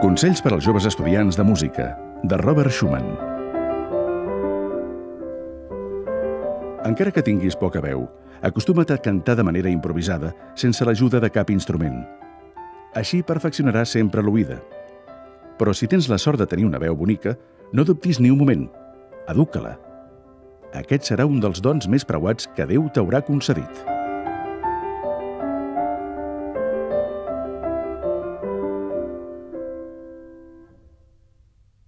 Consells per als joves estudiants de música, de Robert Schumann. Encara que tinguis poca veu, acostuma't a cantar de manera improvisada, sense l'ajuda de cap instrument. Així perfeccionaràs sempre l'oïda. Però si tens la sort de tenir una veu bonica, no dubtis ni un moment. Educa-la. Aquest serà un dels dons més preuats que Déu t'haurà concedit.